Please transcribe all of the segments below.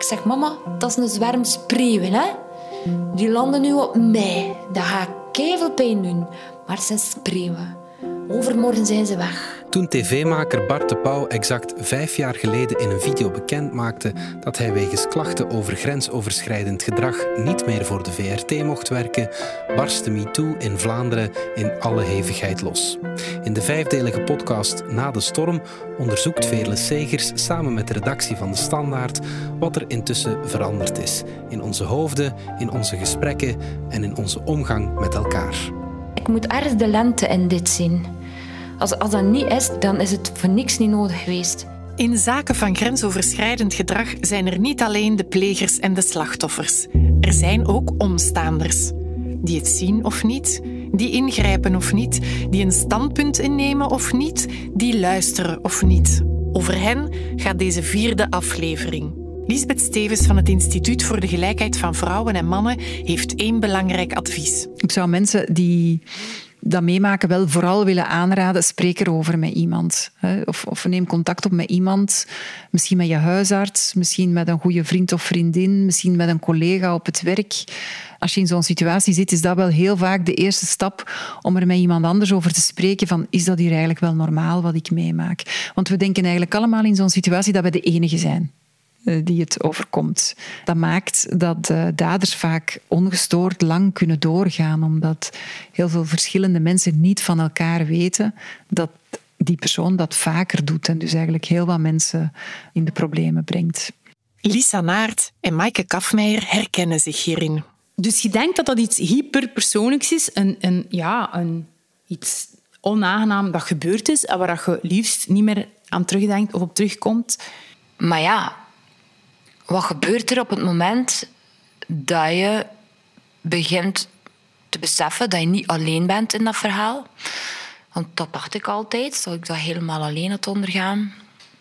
Ik zeg, mama, dat is een zwerm spreeuwen, hè. Die landen nu op mij. Dat gaat kevel pijn doen. Maar zijn spreeuwen. Overmorgen zijn ze weg. Toen tv-maker Bart de Pauw exact vijf jaar geleden in een video bekend maakte dat hij wegens klachten over grensoverschrijdend gedrag niet meer voor de VRT mocht werken, barstte MeToo in Vlaanderen in alle hevigheid los. In de vijfdelige podcast Na de Storm onderzoekt Veerle Segers samen met de redactie van De Standaard wat er intussen veranderd is. In onze hoofden, in onze gesprekken en in onze omgang met elkaar. Ik moet ergens de lente in dit zien. Als, als dat niet is, dan is het voor niks niet nodig geweest. In zaken van grensoverschrijdend gedrag zijn er niet alleen de plegers en de slachtoffers. Er zijn ook omstaanders. Die het zien of niet, die ingrijpen of niet, die een standpunt innemen of niet, die luisteren of niet. Over hen gaat deze vierde aflevering. Lisbeth Stevens van het Instituut voor de Gelijkheid van Vrouwen en Mannen heeft één belangrijk advies. Ik zou mensen die dat meemaken wel vooral willen aanraden, spreek erover met iemand. Of, of neem contact op met iemand, misschien met je huisarts, misschien met een goede vriend of vriendin, misschien met een collega op het werk. Als je in zo'n situatie zit, is dat wel heel vaak de eerste stap om er met iemand anders over te spreken van is dat hier eigenlijk wel normaal wat ik meemaak? Want we denken eigenlijk allemaal in zo'n situatie dat we de enige zijn. Eh, die het overkomt. Dat maakt dat de daders vaak ongestoord lang kunnen doorgaan, omdat heel veel verschillende mensen niet van elkaar weten dat die persoon dat vaker doet en dus eigenlijk heel wat mensen in de problemen brengt. Lisa Naert en Maaike Kafmeijer herkennen zich hierin. Dus je denkt dat dat iets hyperpersoonlijks is, een, een, ja, een, iets onaangenaam dat gebeurd is en waar je liefst niet meer aan terugdenkt of op terugkomt. Maar ja, wat gebeurt er op het moment dat je begint te beseffen dat je niet alleen bent in dat verhaal? Want dat dacht ik altijd, dat ik dat helemaal alleen had ondergaan.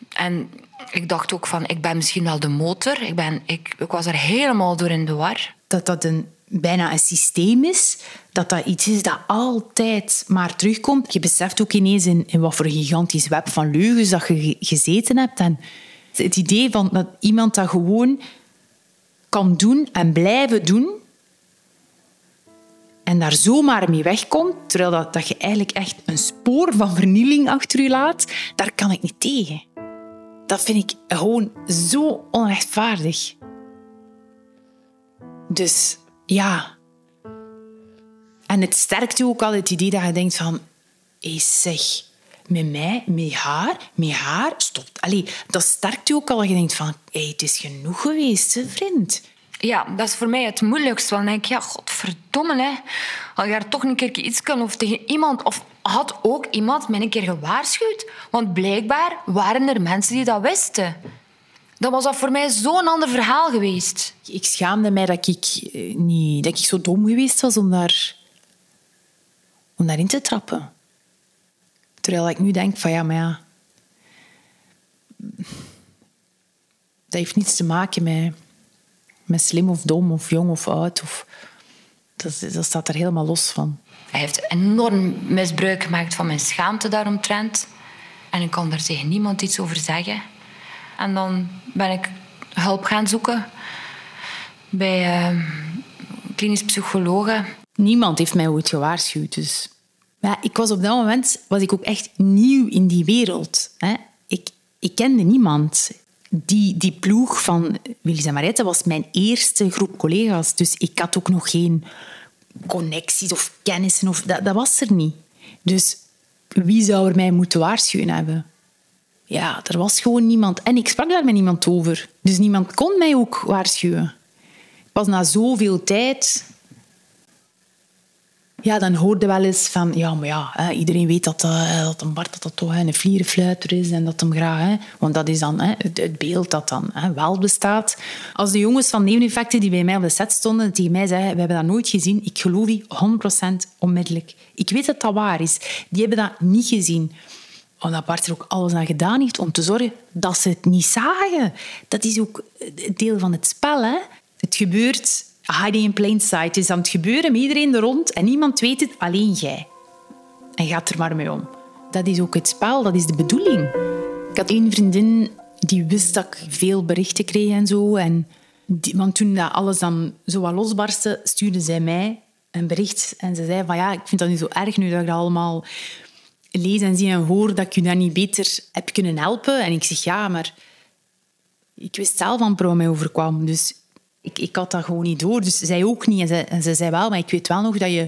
En ik dacht ook van, ik ben misschien wel de motor. Ik, ben, ik, ik was er helemaal door in de war. Dat dat een, bijna een systeem is. Dat dat iets is dat altijd maar terugkomt. Je beseft ook ineens in, wat voor een gigantisch web van leugens dat je gezeten hebt. En het idee van dat iemand dat gewoon kan doen en blijven doen en daar zomaar mee wegkomt, terwijl dat, dat je eigenlijk echt een spoor van vernieling achter je laat, daar kan ik niet tegen. Dat vind ik gewoon zo onrechtvaardig. Dus ja. En het sterkt je ook al het idee dat je denkt van... Hé, zeg, met mij, met haar, met haar, stopt. Allee, dat sterkt u ook al. Je denkt van, hey, het is genoeg geweest, hè, vriend. Ja, dat is voor mij het moeilijkste. Want dan denk ik, ja, godverdomme, hè. Had je daar toch een keer iets kunnen of tegen iemand... Of had ook iemand mij een keer gewaarschuwd? Want blijkbaar waren er mensen die dat wisten. Dan was dat voor mij zo'n ander verhaal geweest. Ik schaamde mij dat ik, eh, niet, dat ik zo dom geweest was om, daar, om daarin te trappen. Terwijl ik nu denk van ja, maar ja... Dat heeft niets te maken met, met slim of dom of jong of oud. Of, dat, dat staat er helemaal los van. Hij heeft enorm misbruik gemaakt van mijn schaamte daaromtrent. En ik kon daar tegen niemand iets over zeggen. En dan ben ik hulp gaan zoeken bij uh, klinisch psychologen. Niemand heeft mij ooit gewaarschuwd, dus maar ik was op dat moment was ik ook echt nieuw in die wereld. Hè. Ik, ik kende niemand. Die, die ploeg van Willy en Mariette was mijn eerste groep collega's. Dus ik had ook nog geen connecties of kennissen. Of, dat, dat was er niet. Dus wie zou er mij moeten waarschuwen hebben? Ja, er was gewoon niemand. En ik sprak daar met niemand over. Dus niemand kon mij ook waarschuwen. Pas na zoveel tijd ja, dan hoorde wel eens van... Ja, maar ja, hè, iedereen weet dat, uh, dat een Bart dat dat toch een vlierenfluiter is en dat hem graag... Hè, want dat is dan hè, het, beeld dat dan hè, wel bestaat. Als de jongens van Neveneffecten die bij mij op de set stonden tegen mij zeiden we hebben dat nooit gezien, ik geloof die 100% onmiddellijk. Ik weet dat dat waar is. Die hebben dat niet gezien omdat Bart er ook alles aan gedaan heeft om te zorgen dat ze het niet zagen. Dat is ook deel van het spel. Hè? Het gebeurt hiding in plain sight. Het is aan het gebeuren met iedereen er rond en niemand weet het, alleen jij. En gaat er maar mee om. Dat is ook het spel, dat is de bedoeling. Ik had één vriendin die wist dat ik veel berichten kreeg en zo. En die, want toen dat alles dan zo wat losbarstte, stuurde zij mij een bericht. En ze zei van ja, ik vind dat niet zo erg nu dat ik dat allemaal lees en zie en hoor, dat ik je daar niet beter heb kunnen helpen. En ik zeg ja, maar ik wist zelf van pro mij overkwam. Dus ik, had dat gewoon niet door. Dus zij ook niet. En ze, ze zei wel, maar ik weet wel nog dat je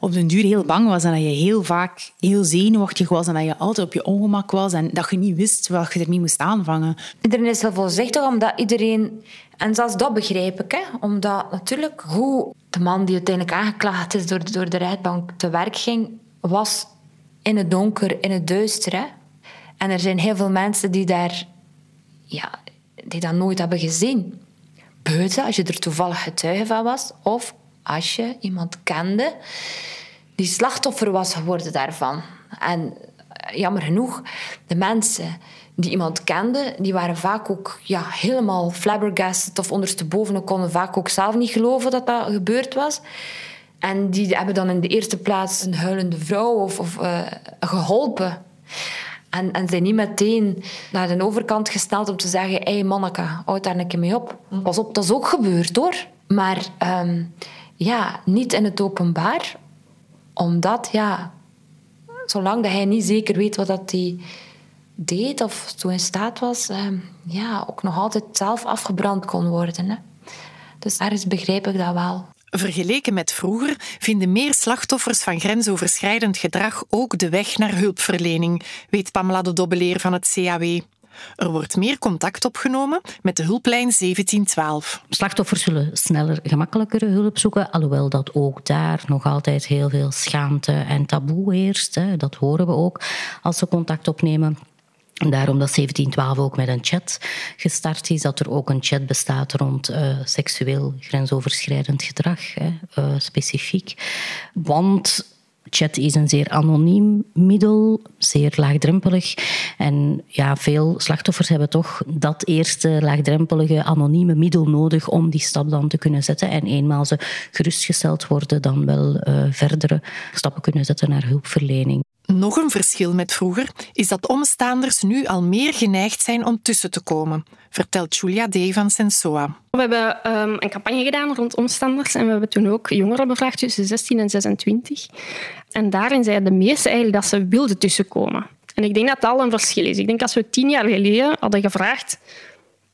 op den duur heel bang was en dat je heel vaak heel zenuwachtig was en dat je altijd op je ongemak was en dat je niet wist wat je ermee moest aanvangen. Iedereen is heel voorzichtig, omdat iedereen... En zelfs dat begrijp ik, hè. omdat natuurlijk hoe de man die uiteindelijk aangeklaagd is door, door de rechtbank te werk ging, was in het donker, in het duister. Hè. En er zijn heel veel mensen die daar... Ja, die dat nooit hebben gezien. Als je er toevallig getuige van was, of als je iemand kende die slachtoffer was geworden daarvan. En eh, jammer genoeg, de mensen die iemand kenden, die waren vaak ook ja, helemaal flabbergasted of ondersteboven en konden vaak ook zelf niet geloven dat dat gebeurd was. En die hebben dan in de eerste plaats een huilende vrouw of, of uh, geholpen. En, en zijn niet meteen naar de overkant gesteld om te zeggen: hé hey, manneke, houd daar een keer mee op. Pas op, dat is ook gebeurd hoor. Maar um, ja, niet in het openbaar. Omdat, ja, zolang dat hij niet zeker weet wat dat hij deed of zo in staat was, ehm, ja, ook nog altijd zelf afgebrand kon worden. Hè. Dus ergens begrijp ik dat wel. Vergeleken met vroeger vinden meer slachtoffers van grensoverschrijdend gedrag ook de weg naar hulpverlening, weet Pamela de Dobbeleer van het CAW. Er wordt meer contact opgenomen met de hulplijn 1712. Slachtoffers zullen sneller, gemakkelijker hulp zoeken, alhoewel dat ook daar nog altijd heel veel schaamte en taboe heerst. Dat horen we ook als ze contact opnemen. Daarom dat 1712 ook met een chat gestart is, dat er ook een chat bestaat rond uh, seksueel grensoverschrijdend gedrag, hè, uh, specifiek. Want Chat is een zeer anoniem middel, zeer laagdrempelig. En ja, veel slachtoffers hebben toch dat eerste laagdrempelige, anonieme middel nodig om die stap dan te kunnen zetten. En eenmaal ze gerustgesteld worden, dan wel uh, verdere stappen kunnen zetten naar hulpverlening. Nog een verschil met vroeger is dat omstaanders nu al meer geneigd zijn om tussen te komen, vertelt Julia D. van Sensoa. We hebben um, een campagne gedaan rond omstanders en we hebben toen ook jongeren bevraagd tussen 16 en 26. En daarin zeiden de meesten eigenlijk dat ze wilden tussenkomen. En ik denk dat dat al een verschil is. Ik denk als we tien jaar geleden hadden gevraagd,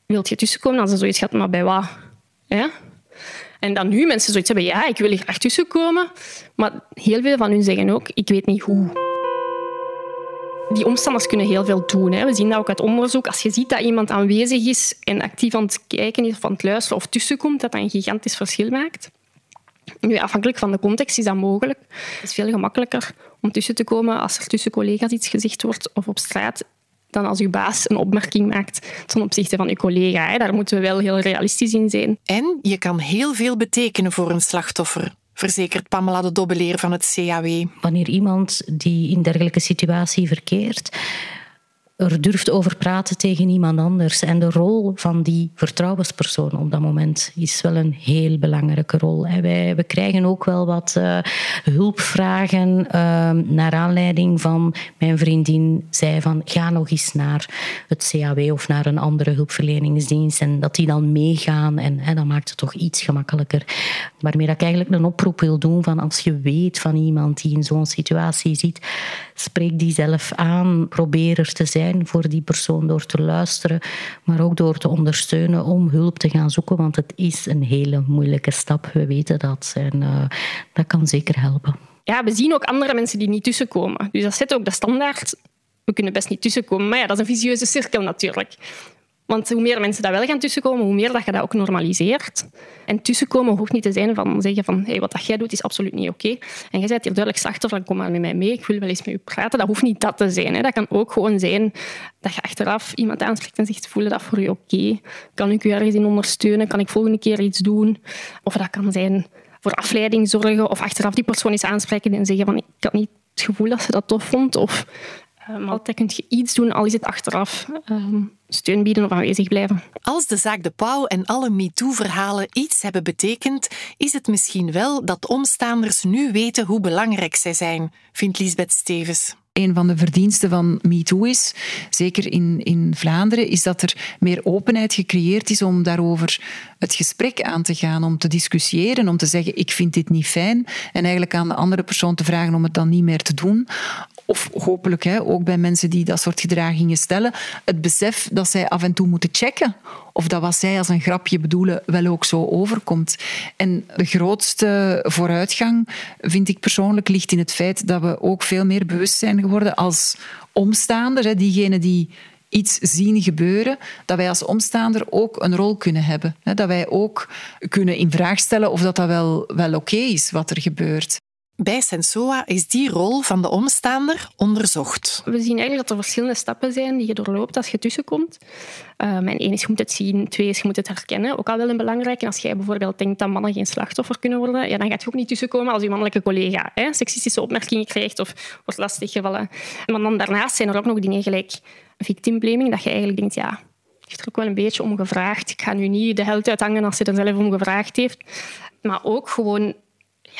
wilt je tussenkomen? Dan ze zoiets gehad, maar bij wat? Ja? En dan nu mensen zoiets hebben, ja, ik wil hier graag tussenkomen. Maar heel veel van hun zeggen ook, ik weet niet hoe die omstanders kunnen heel veel doen. Hè. We zien dat ook uit onderzoek. Als je ziet dat iemand aanwezig is en actief aan het kijken is of aan het luisteren of tussenkomt, dat dat een gigantisch verschil maakt. Nu, afhankelijk van de context is dat mogelijk. Het is veel gemakkelijker om tussen te komen als er tussen collega's iets gezegd wordt of op straat dan als uw baas een opmerking maakt ten opzichte van uw collega. Daar moeten we wel heel realistisch in zijn. En je kan heel veel betekenen voor een slachtoffer verzekert Pamela de Dobbeleer van het CAW. Wanneer iemand die in dergelijke situatie verkeert, er durft over praten tegen iemand anders. En de rol van die vertrouwenspersoon op dat moment is wel een heel belangrijke rol. Wij, we krijgen ook wel wat uh, hulpvragen uh, naar aanleiding van mijn vriendin zei van ga nog eens naar het CAW of naar een andere hulpverleningsdienst en dat die dan meegaan en, en dat maakt het toch iets gemakkelijker. Waarmee ik eigenlijk een oproep wil doen van als je weet van iemand die in zo'n situatie zit, spreek die zelf aan, probeer er te zijn voor die persoon door te luisteren, maar ook door te ondersteunen om hulp te gaan zoeken, want het is een hele moeilijke stap. We weten dat en uh, dat kan zeker helpen. Ja, we zien ook andere mensen die niet tussenkomen. Dus dat zit ook de standaard. We kunnen best niet tussenkomen, maar ja, dat is een visieuze cirkel natuurlijk. Want hoe meer mensen daar wel gaan tussenkomen, hoe meer dat je dat ook normaliseert. En tussenkomen hoeft niet te zijn van zeggen van hey, wat dat jij doet is absoluut niet oké. En jij bent hier duidelijk slachtoffer, dan kom maar met mij mee, ik wil wel eens met u praten. Dat hoeft niet dat te zijn. Hè. Dat kan ook gewoon zijn dat je achteraf iemand aanspreekt en zegt voelen dat voor je oké? Kan ik u ergens in ondersteunen? Kan ik volgende keer iets doen? Of dat kan zijn voor afleiding zorgen of achteraf die persoon eens aanspreken en zeggen van ik had niet het gevoel dat ze dat tof vond. Of um, altijd kun je iets doen, al is het achteraf. Um, steun bieden of aanwezig blijven. Als de zaak De Pauw en alle MeToo-verhalen iets hebben betekend, is het misschien wel dat omstaanders nu weten hoe belangrijk zij zijn, vindt Lisbeth Stevens. een van de verdiensten van MeToo is, zeker in, in Vlaanderen, is dat er meer openheid gecreëerd is om daarover het gesprek aan te gaan, om te discussiëren, om te zeggen ik vind dit niet fijn en eigenlijk aan de andere persoon te vragen om het dan niet meer te doen. Of hopelijk hè, ook bij mensen die dat soort gedragingen stellen, het besef dat zij af en toe moeten checken of dat wat zij als een grapje bedoelen wel ook zo overkomt. En de grootste vooruitgang, vind ik persoonlijk, ligt in het feit dat we ook veel meer bewust zijn geworden als omstaander, diegenen die iets zien gebeuren, dat wij als omstaander ook een rol kunnen hebben. Dat wij ook kunnen in vraag stellen of dat, dat wel, wel oké is wat er gebeurt. Bij Sensoa is die rol van de omstaander onderzocht. We zien eigenlijk dat er verschillende stappen zijn die je doorloopt als je tussenkomt. Um, en één is, je moet het zien. Twee is, je moet het herkennen. Ook al wel een belangrijke. Als jij bijvoorbeeld denkt dat mannen geen slachtoffer kunnen worden, ja, dan gaat je ook niet tussenkomen als je mannelijke collega hè, seksistische opmerkingen krijgt of wordt lastiggevallen. Maar dan daarnaast zijn er ook nog dingen gelijk victimblaming, dat je eigenlijk denkt, ja, heeft er ook wel een beetje om gevraagd. Ik ga nu niet de held uithangen als ze er zelf om gevraagd heeft. Maar ook gewoon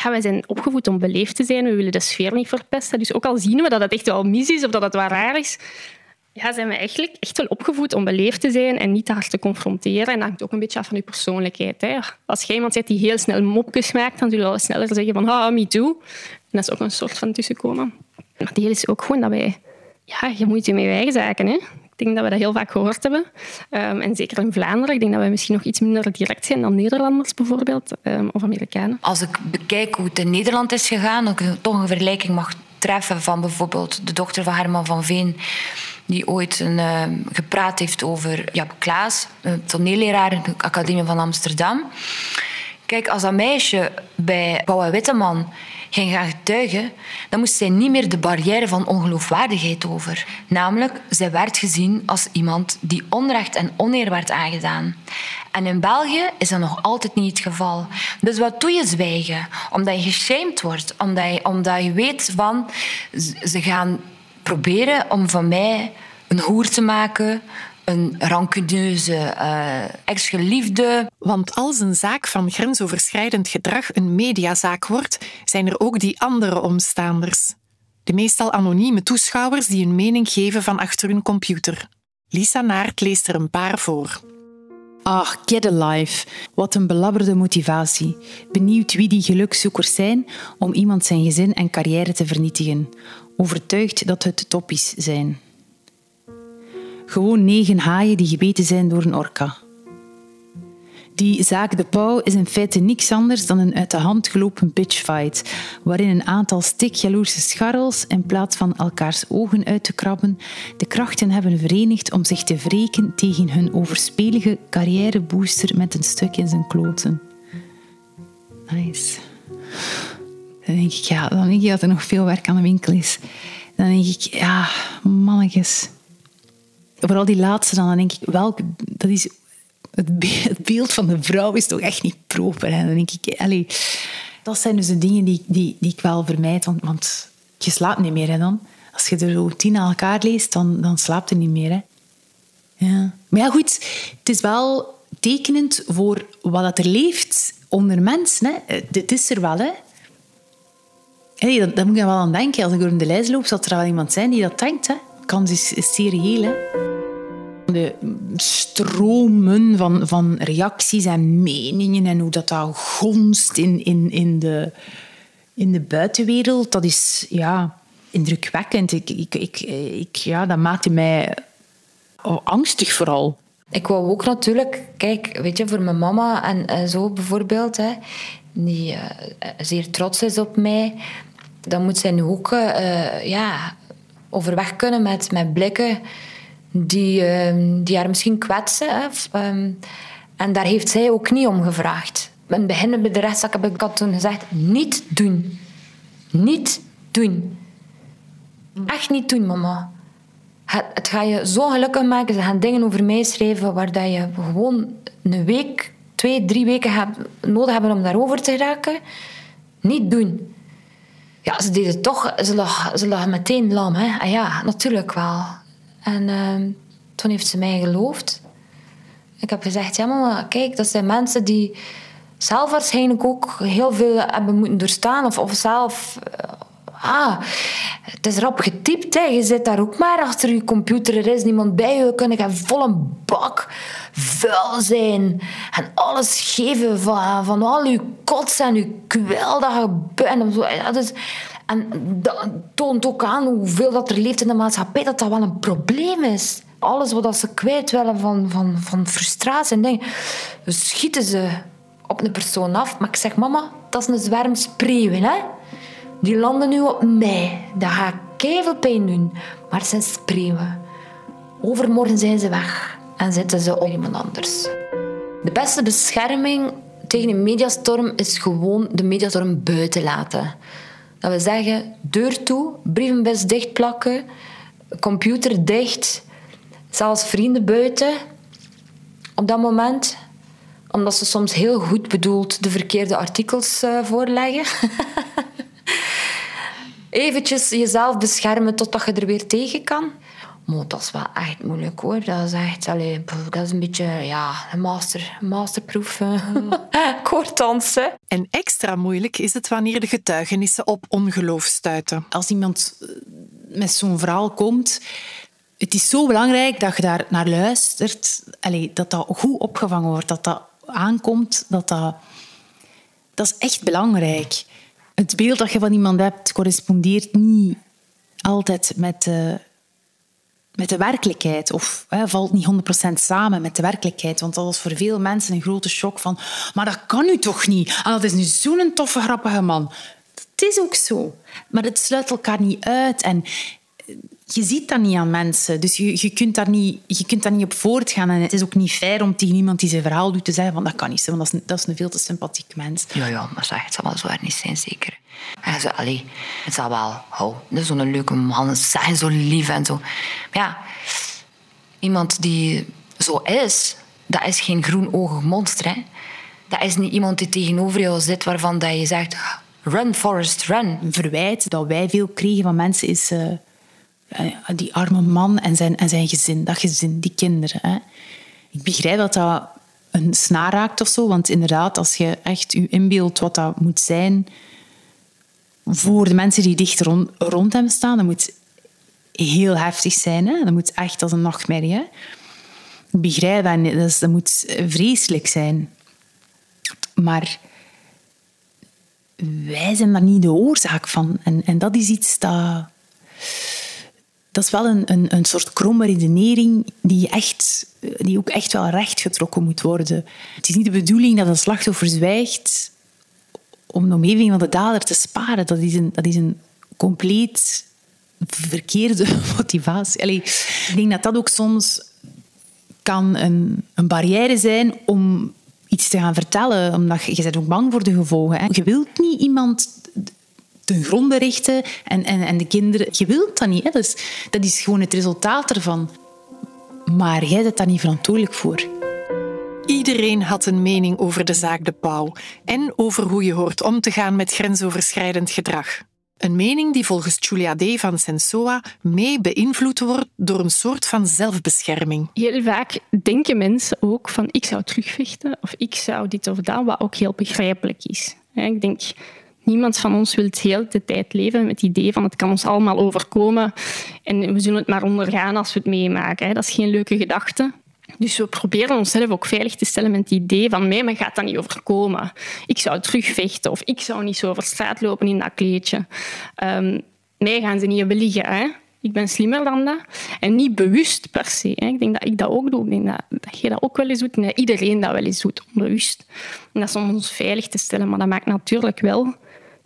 ja, wij zijn opgevoed om beleefd te zijn. We willen de sfeer niet verpesten. Dus ook al zien we dat het echt wel mis is of dat het wel raar is, ja, zijn we eigenlijk echt wel opgevoed om beleefd te zijn en niet te hard te confronteren. En dat hangt ook een beetje af van je persoonlijkheid. Hè. Als jij iemand zegt die heel snel mopjes maakt, dan zul je wel sneller zeggen van me too. En dat is ook een soort van tussenkomen. Maar deel is ook gewoon dat wij... Ja, je moet je met je eigen zaken. Hè. Ik denk dat we dat heel vaak gehoord hebben. Um, en zeker in Vlaanderen. Ik denk dat we misschien nog iets minder direct zijn dan Nederlanders bijvoorbeeld, um, of Amerikanen. Als ik bekijk hoe het in Nederland is gegaan, ik toch een vergelijking mag treffen van bijvoorbeeld de dochter van Herman van Veen, die ooit een, uh, gepraat heeft over Jaap Klaas, toneelleraar in de Academie van Amsterdam. Kijk, als dat meisje bij Paul Witteman ging gaan getuigen, dan moest zij niet meer de barrière van ongeloofwaardigheid over. Namelijk, zij werd gezien als iemand die onrecht en oneer werd aangedaan. En in België is dat nog altijd niet het geval. Dus wat doe je zwijgen? Omdat je geshamed wordt, omdat je, omdat je weet van ze gaan proberen om van mij een hoer te maken, een rancuneuze uh, ex-geliefde. Want als een zaak van grensoverschrijdend gedrag een mediazaak wordt, zijn er ook die andere omstaanders. De meestal anonieme toeschouwers die een mening geven van achter hun computer. Lisa Naert leest er een paar voor. Ach, get alive. Wat een belabberde motivatie. Benieuwd wie die gelukzoekers zijn om iemand zijn gezin en carrière te vernietigen. Overtuigd dat het toppies zijn. Gewoon negen haaien die gebeten zijn door een orka. Die zaak De Pauw is in feite niks anders dan een uit de hand gelopen bitchfight, waarin een aantal stikjaloerse scharrels, in plaats van elkaars ogen uit te krabben, de krachten hebben verenigd om zich te wreken tegen hun overspelige carrièrebooster met een stuk in zijn kloten. Nice. Dan denk ik, ja, dan denk ik dat er nog veel werk aan de winkel is. Dan denk ik, ja, mannetjes vooral die laatste dan, dan denk ik, welk, dat is, het beeld van de vrouw is toch echt niet proper. En dan denk ik, allee, dat zijn dus de dingen die, die, die ik wel vermijd, want, want je slaapt niet meer hè, dan. Als je er zo tien aan elkaar leest, dan, dan slaapt je niet meer. Hè. Ja. Maar ja, goed, het is wel tekenend voor wat er leeft onder mensen. Hè. Dit is er wel, hè. Hey, dat, moet je wel aan denken. Als ik door de lijst loop, zal er wel iemand zijn die dat denkt. Hè. Kans is, is. Hè. De stromen van, van reacties en meningen en hoe dat dan gonst in, in, in, de, in de buitenwereld, dat is ja, indrukwekkend. Ik, ik, ik, ja, dat maakte mij angstig vooral. Ik wou ook natuurlijk, kijk, weet je, voor mijn mama en, zo bijvoorbeeld, hè, die uh, zeer trots is op mij, dan moet zij nu ook uh, ja, overweg kunnen met, met blikken die, uh, die haar misschien kwetsen. Hè. Um, en daar heeft zij ook niet om gevraagd. In het begin bij de rechtszaak heb ik toen gezegd, niet doen. Niet doen. Echt niet doen, mama. Het, het gaat je zo gelukkig maken. Ze gaan dingen over mij schrijven waar dat je gewoon een week, twee, drie weken nodig hebben om daarover te raken. Niet doen. Ja, ze deden toch. Ze lag, ze lag meteen lam. Hè. Ah ja, natuurlijk wel. En uh, toen heeft ze mij geloofd. Ik heb gezegd, ja mama, kijk, dat zijn mensen die zelf waarschijnlijk ook heel veel hebben moeten doorstaan. Of, of zelf uh, ah, het is erop getypt. Hè. Je zit daar ook maar achter je computer. Er is niemand bij je. Je kunt vol een bak vuil zijn. En alles geven van, van al je kots en je kwel dat je bent. Ja, dus, en dat toont ook aan hoeveel dat er leeft in de maatschappij, dat dat wel een probleem is. Alles wat ze kwijt willen van, van, van frustratie en dingen, dus schieten ze op een persoon af. Maar ik zeg, mama, dat is een zwerm spreeuwen, hè. Die landen nu op mij. Dat gaat veel pijn doen. Maar het zijn spreeuwen. Overmorgen zijn ze weg en zitten ze op iemand anders. De beste bescherming tegen een mediastorm is gewoon de mediastorm buiten laten. Dat we zeggen, deur toe, brievenbus dichtplakken, computer dicht, zelfs vrienden buiten op dat moment omdat ze soms heel goed bedoeld de verkeerde artikels uh, voorleggen. Eventjes jezelf beschermen totdat je er weer tegen kan. Maar dat is wel echt moeilijk hoor. Dat is echt, dat is een beetje ja, een master, masterproef. Koordansen. En extra moeilijk is het wanneer de getuigenissen op ongeloof stuiten. Als iemand eh, met zo'n verhaal komt, het is zo belangrijk dat je daar naar luistert. Allee, dat dat goed opgevangen wordt, dat dat aankomt, dat dat... Dat is echt belangrijk. Het beeld dat je van iemand hebt correspondeert niet altijd met de, met de werkelijkheid. Of hè, valt niet 100% samen met de werkelijkheid. Want dat was voor veel mensen een grote shock van... Maar dat kan nu toch niet? En dat is nu zo'n toffe, grappige man. Het is ook zo. Maar het sluit elkaar niet uit. En je ziet dat niet aan mensen. Dus je, je, kunt daar niet, je kunt daar niet op voortgaan. En het is ook niet fair om tegen iemand die zijn verhaal doet te zeggen van dat kan niet zijn, want dat is, een, dat is een veel te sympathiek mens. Ja, ja, maar zeg, het zal wel zo erg niet zijn, zeker. En zo, allee, het zal wel, oh, dat is zo'n leuke man, zijn zo lief en zo. Maar ja, iemand die zo is, dat is geen groenogig monster. Hè. Dat is niet iemand die tegenover jou zit waarvan dat je zegt, run Forest, run. Een verwijt dat wij veel kregen van mensen is... Uh, eh, die arme man en zijn, en zijn gezin, dat gezin, die kinderen. Hè. Ik begrijp dat dat een snaar raakt of zo, want inderdaad, als je echt je inbeeldt wat dat moet zijn voor de mensen die dicht rond, rond hem staan, dat moet heel heftig zijn. Hè. Dat moet echt als een nachtmerrie. Ik begrijp dat, dat, dat moet vreselijk zijn. Maar wij zijn daar niet de oorzaak van. En, en dat is iets dat dat is wel een, een, een soort kromme redenering die, echt, die ook echt wel rechtgetrokken moet worden. Het is niet de bedoeling dat een slachtoffer zwijgt om de omgeving van de dader te sparen. Dat is een, dat is een compleet verkeerde motivatie. Allee, ik denk dat dat ook soms kan een, een barrière zijn om iets te gaan vertellen, omdat je, je bent ook bang voor de gevolgen. Hè. Je wilt niet iemand ten gronde richten en, en, en de kinderen. Je wilt dat niet. Hè? Dat, is, dat is gewoon het resultaat ervan. Maar jij bent daar niet verantwoordelijk voor. Iedereen had een mening over de zaak De Pauw en over hoe je hoort om te gaan met grensoverschrijdend gedrag. Een mening die volgens Julia D. van Sensoa mee beïnvloed wordt door een soort van zelfbescherming. Heel vaak denken mensen ook van ik zou terugvechten of ik zou dit of dat, wat ook heel begrijpelijk is. Ik denk, Niemand van ons wil het heel de tijd leven met het idee van het kan ons allemaal overkomen en we zullen het maar ondergaan als we het meemaken. Dat is geen leuke gedachte. Dus we proberen onszelf ook veilig te stellen met het idee van mij, gaat dat niet overkomen. Ik zou terugvechten of ik zou niet zo over straat lopen in dat kleedje. Um, mij gaan ze niet beliegen. Hè? Ik ben slimmer dan dat. En niet bewust per se. Hè. Ik denk dat ik dat ook doe. Ik denk dat, je dat ook wel eens doet. Iedereen dat wel eens doet, onbewust. En dat is om ons veilig te stellen. Maar dat maakt natuurlijk wel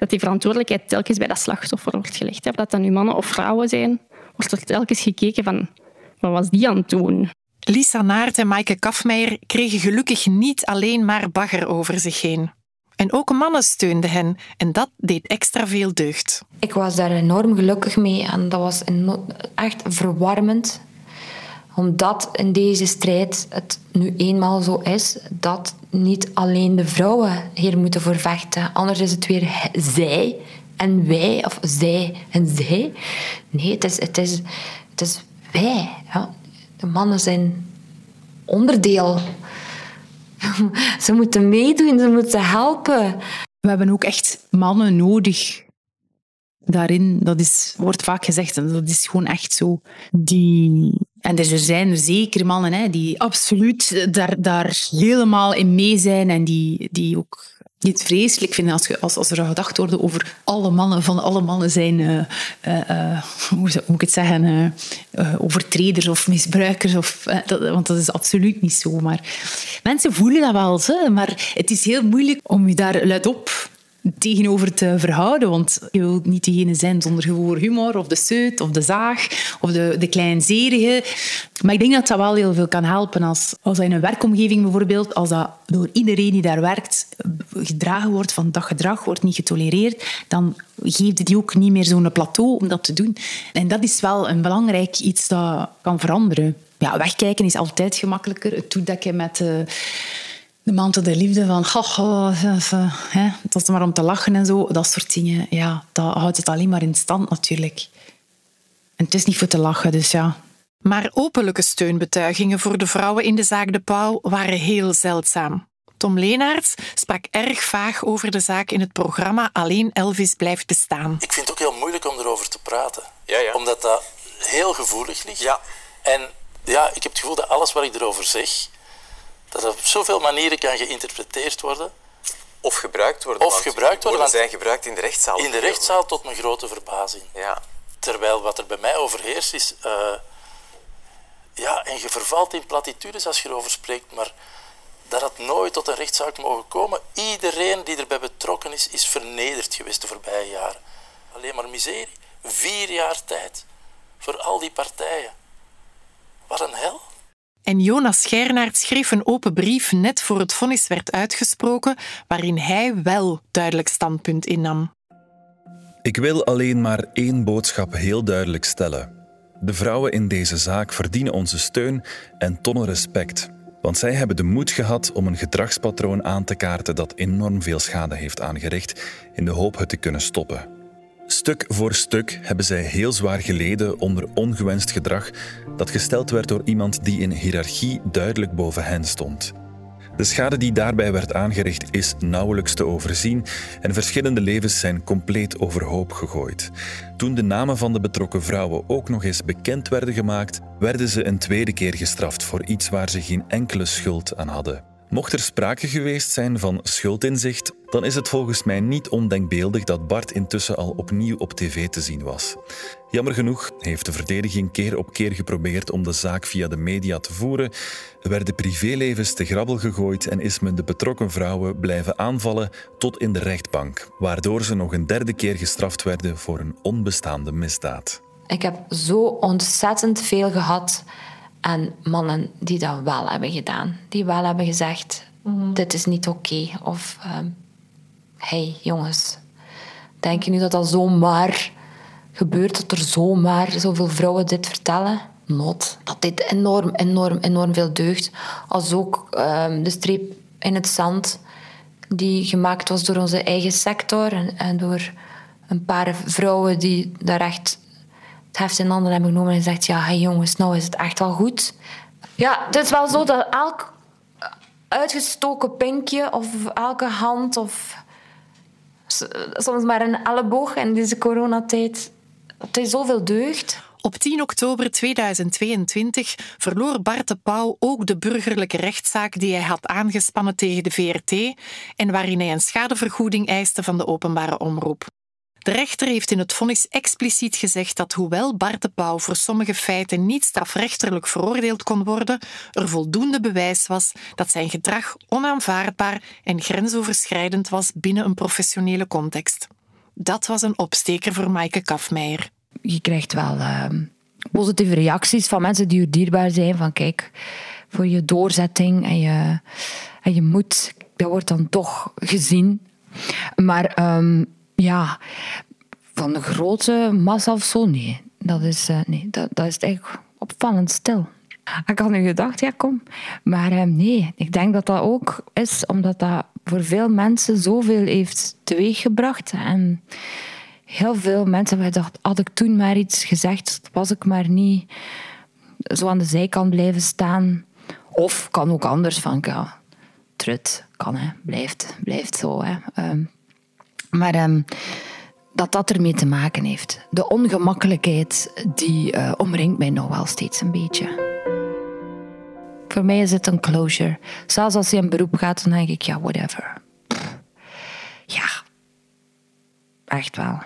dat die verantwoordelijkheid telkens bij dat slachtoffer wordt gelegd. Of dat dan nu mannen of vrouwen zijn, wordt er telkens gekeken van wat was die aan het doen? Lisa Naert en Maaike Kafmeijer kregen gelukkig niet alleen maar bagger over zich heen. En ook mannen steunden hen en dat deed extra veel deugd. Ik was daar enorm gelukkig mee en dat was echt verwarmend omdat in deze strijd het nu eenmaal zo is dat niet alleen de vrouwen hier moeten voor vechten. Anders is het weer zij en wij, of zij en zij. Nee, het is, het is, het is wij. Ja. De mannen zijn onderdeel. ze moeten meedoen, ze moeten helpen. We hebben ook echt mannen nodig daarin, dat is, wordt vaak gezegd, en dat is gewoon echt zo. Die, en dus er zijn er zeker mannen hè, die absoluut daar, daar helemaal in mee zijn en die, die ook niet vreselijk vinden als, als, als er gedacht wordt over alle mannen, van alle mannen zijn, uh, uh, hoe moet ik het zeggen, overtreders of misbruikers. Of, want dat is absoluut niet zo. Maar mensen voelen dat wel, hè, maar het is heel moeilijk om je daar luidop tegenover te verhouden. Want je wilt niet degene zijn zonder gewoon humor, of de seut, of de zaag, of de, de kleinzerige. Maar ik denk dat dat wel heel veel kan helpen als, als dat in een werkomgeving bijvoorbeeld, als dat door iedereen die daar werkt gedragen wordt van dat gedrag wordt niet getolereerd, dan geeft die ook niet meer zo'n plateau om dat te doen. En dat is wel een belangrijk iets dat kan veranderen. Ja, wegkijken is altijd gemakkelijker. Het toedekken met... Uh, de mantel der liefde van oh, oh, hè, dat is maar om te lachen en zo, dat soort dingen, ja, dat houdt het alleen maar in stand natuurlijk. En het is niet voor te lachen, dus ja. Maar openlijke steunbetuigingen voor de vrouwen in de zaak De Pauw waren heel zeldzaam. Tom Leenaerts sprak erg vaag over de zaak in het programma Alleen Elvis blijft bestaan. Ik vind het ook heel moeilijk om erover te praten. Ja, ja. Omdat dat heel gevoelig ligt. Ja. En ja, ik heb het gevoel dat alles wat ik erover zeg, dat op zoveel manieren kan geïnterpreteerd worden. Of gebruikt worden. Of gebruikt worden. zijn gebruikt in de rechtszaal. In de rechtszaal tot mijn grote verbazing. Ja. Terwijl wat er bij mij overheerst is... Uh, ja, en je vervalt in platitudes als je erover spreekt, maar dat had nooit tot een rechtszaak mogen komen. Iedereen die erbij betrokken is, is vernederd geweest de voorbije jaren. Alleen maar miserie. Vier jaar tijd. Voor al die partijen. Wat een hel. En Jonas Schernaert schreef een open brief net voor het vonnis werd uitgesproken, waarin hij wel duidelijk standpunt innam. Ik wil alleen maar één boodschap heel duidelijk stellen. De vrouwen in deze zaak verdienen onze steun en tonnen respect. Want zij hebben de moed gehad om een gedragspatroon aan te kaarten dat enorm veel schade heeft aangericht, in de hoop het te kunnen stoppen. Stuk voor stuk hebben zij heel zwaar geleden onder ongewenst gedrag dat gesteld werd door iemand die in hiërarchie duidelijk boven hen stond. De schade die daarbij werd aangericht is nauwelijks te overzien en verschillende levens zijn compleet overhoop gegooid. Toen de namen van de betrokken vrouwen ook nog eens bekend werden gemaakt, werden ze een tweede keer gestraft voor iets waar ze geen enkele schuld aan hadden. Mocht er sprake geweest zijn van schuldinzicht, dan is het volgens mij niet ondenkbeeldig dat Bart intussen al opnieuw op tv te zien was. Jammer genoeg heeft de verdediging keer op keer geprobeerd om de zaak via de media te voeren, werden privélevens te grabbel gegooid en is men de betrokken vrouwen blijven aanvallen tot in de rechtbank, waardoor ze nog een derde keer gestraft werden voor een onbestaande misdaad. Ik heb zo ontzettend veel gehad en mannen die dat wel hebben gedaan. Die wel hebben gezegd, mhm. dit is niet oké. Of, uh, hey, jongens, denk je nu dat dat zomaar gebeurt? Dat er zomaar zoveel vrouwen dit vertellen? Not. Dat dit enorm, enorm, enorm veel deugt. Als ook ehm, de streep in het zand die gemaakt was door onze eigen sector en, en door een paar vrouwen die daar echt het heft in handen hebben genomen en gezegd: Ja, hey jongens, nou is het echt wel goed. Ja, het is wel zo dat elk uitgestoken pinkje of elke hand of soms maar een elleboog in deze coronatijd, het is zoveel deugd. Op 10 oktober 2022 verloor Bart de Pauw ook de burgerlijke rechtszaak die hij had aangespannen tegen de VRT en waarin hij een schadevergoeding eiste van de openbare omroep. De rechter heeft in het vonnis expliciet gezegd dat hoewel Bart de Pauw voor sommige feiten niet strafrechterlijk veroordeeld kon worden, er voldoende bewijs was dat zijn gedrag onaanvaardbaar en grensoverschrijdend was binnen een professionele context. Dat was een opsteker voor Maaike Kafmeijer. Je krijgt wel ehm, positieve reacties van mensen die je dierbaar zijn. Van kijk, voor je doorzetting en je, en je moed, dat wordt dan toch gezien. Maar ehm, ja, van de grote massa of zo, nee. Dat is, uh, nee, dat, dat is eigenlijk opvallend stil. Ik had nu gedacht, ja kom. Maar uh, nee, ik denk dat dat ook is omdat dat voor veel mensen zoveel heeft teweeggebracht. En heel veel mensen hebben gedacht, had ik toen maar iets gezegd, was ik maar niet zo aan de zijkant blijven staan. Of kan ook anders van, ja, trut, kan hè, blijft, blijft zo. Hè. Um, maar um, dat dat ermee te maken heeft. De ongemakkelijkheid die uh, omringt mij nog wel steeds een beetje. Voor mij is het een closure. Zelfs als hij in beroep gaat, dan denk ik, ja, whatever. Ja, echt wel.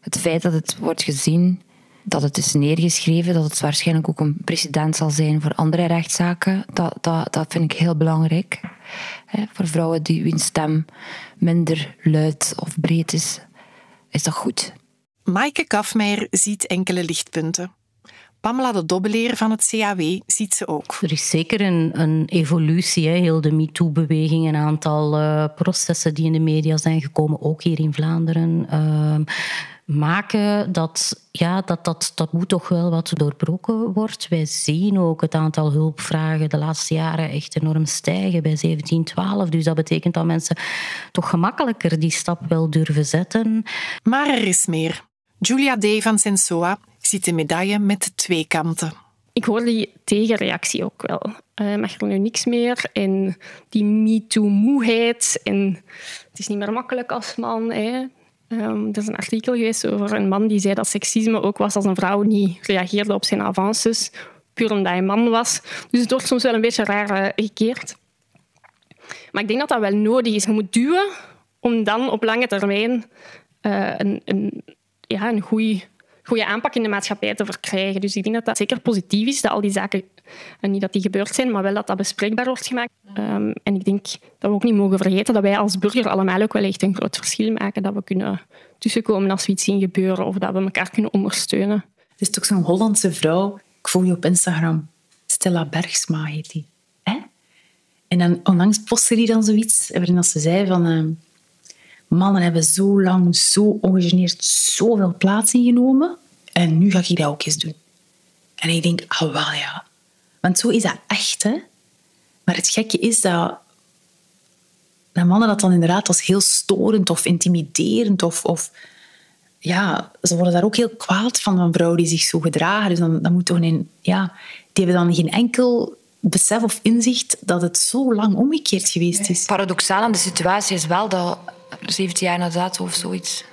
Het feit dat het wordt gezien, dat het is neergeschreven, dat het waarschijnlijk ook een precedent zal zijn voor andere rechtszaken, dat, dat, dat vind ik heel belangrijk. Voor vrouwen die hun stem minder luid of breed is, is dat goed. Maaike Kafmeijer ziet enkele lichtpunten. Pamela de Dobbeleer van het CAW ziet ze ook. Er is zeker een, een evolutie. Hè. Heel de MeToo-beweging, een aantal uh, processen die in de media zijn gekomen, ook hier in Vlaanderen. Uh, maken dat, ja, dat, dat dat moet toch wel wat doorbroken wordt. Wij zien ook het aantal hulpvragen de laatste jaren echt enorm stijgen bij 17, 12. Dus dat betekent dat mensen toch gemakkelijker die stap wel durven zetten. Maar er is meer. Julia D. van Sensoa ziet de medaille met twee kanten. Ik hoor die tegenreactie ook wel. Uh, mag er nu niks meer? En die MeToo-moeheid. En het is niet meer makkelijk als man. Hè. Um, er is een artikel geweest over een man die zei dat seksisme ook was als een vrouw niet reageerde op zijn avances, puur omdat hij man was. Dus het wordt soms wel een beetje raar uh, gekeerd. Maar ik denk dat dat wel nodig is. Je moet duwen om dan op lange termijn een, een, ja, een goede goede aanpak in de maatschappij te verkrijgen. Dus ik denk dat dat zeker positief is, dat al die zaken, en niet dat die gebeurd zijn, maar wel dat dat bespreekbaar wordt gemaakt. Um, en ik denk dat we ook niet mogen vergeten dat wij als burger allemaal ook wel echt een groot verschil maken. Dat we kunnen tussenkomen als we iets zien gebeuren of dat we elkaar kunnen ondersteunen. Er is toch zo'n Hollandse vrouw, ik volg je op Instagram, Stella Bergsma heet die. Hè? En dan onlangs postte die dan zoiets waarin ze zei van... Uh, mannen hebben zo lang, zo ongegeneerd, zoveel plaats ingenomen. En nu ga ik dat ook eens doen. En ik denk, ah wel ja. Want zo is dat echt. Maar het gekke is dat, dat mannen dat dan inderdaad als heel storend of intimiderend of, of ja, ze worden daar ook heel kwaad van, van vrouwen die zich zo gedragen. Dus dan, dan moet toch een, ja, die hebben dan geen enkel besef of inzicht dat het zo lang omgekeerd geweest is. Paradoxaal aan de situatie is wel dat 17 jaar na dato of zoiets,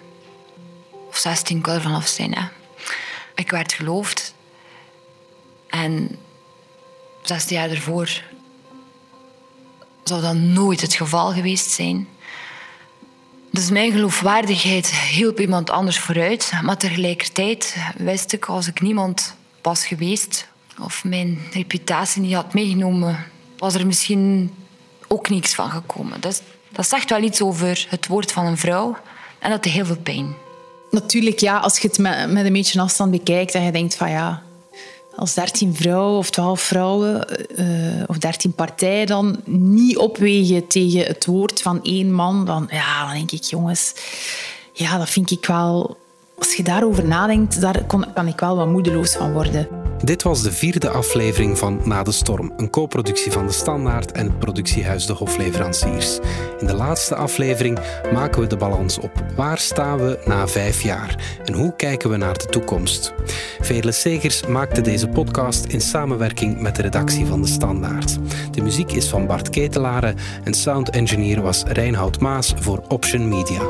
of 16 kan er vanaf zijn, hè. ik werd geloofd. En 16 jaar ervoor zou dat nooit het geval geweest zijn. Dus mijn geloofwaardigheid hielp iemand anders vooruit. Maar tegelijkertijd wist ik, als ik niemand was geweest of mijn reputatie niet had meegenomen, was er misschien ook niks van gekomen. Dus dat zegt wel iets over het woord van een vrouw en dat deed heel veel pijn. Natuurlijk, ja, als je het met een beetje afstand bekijkt en je denkt van ja, als dertien vrouwen of twaalf vrouwen uh, of dertien partijen dan niet opwegen tegen het woord van één man, dan, ja, dan denk ik, jongens, ja, dat vind ik wel... Als je daarover nadenkt, daar kan ik wel wat moedeloos van worden. Dit was de vierde aflevering van Na de Storm, een co-productie van De Standaard en het productiehuis De Hofleveranciers. In de laatste aflevering maken we de balans op. Waar staan we na vijf jaar en hoe kijken we naar de toekomst? Veerle Segers maakte deze podcast in samenwerking met de redactie van De Standaard. De muziek is van Bart Ketelaren en sound engineer was Reinhoud Maas voor Option Media.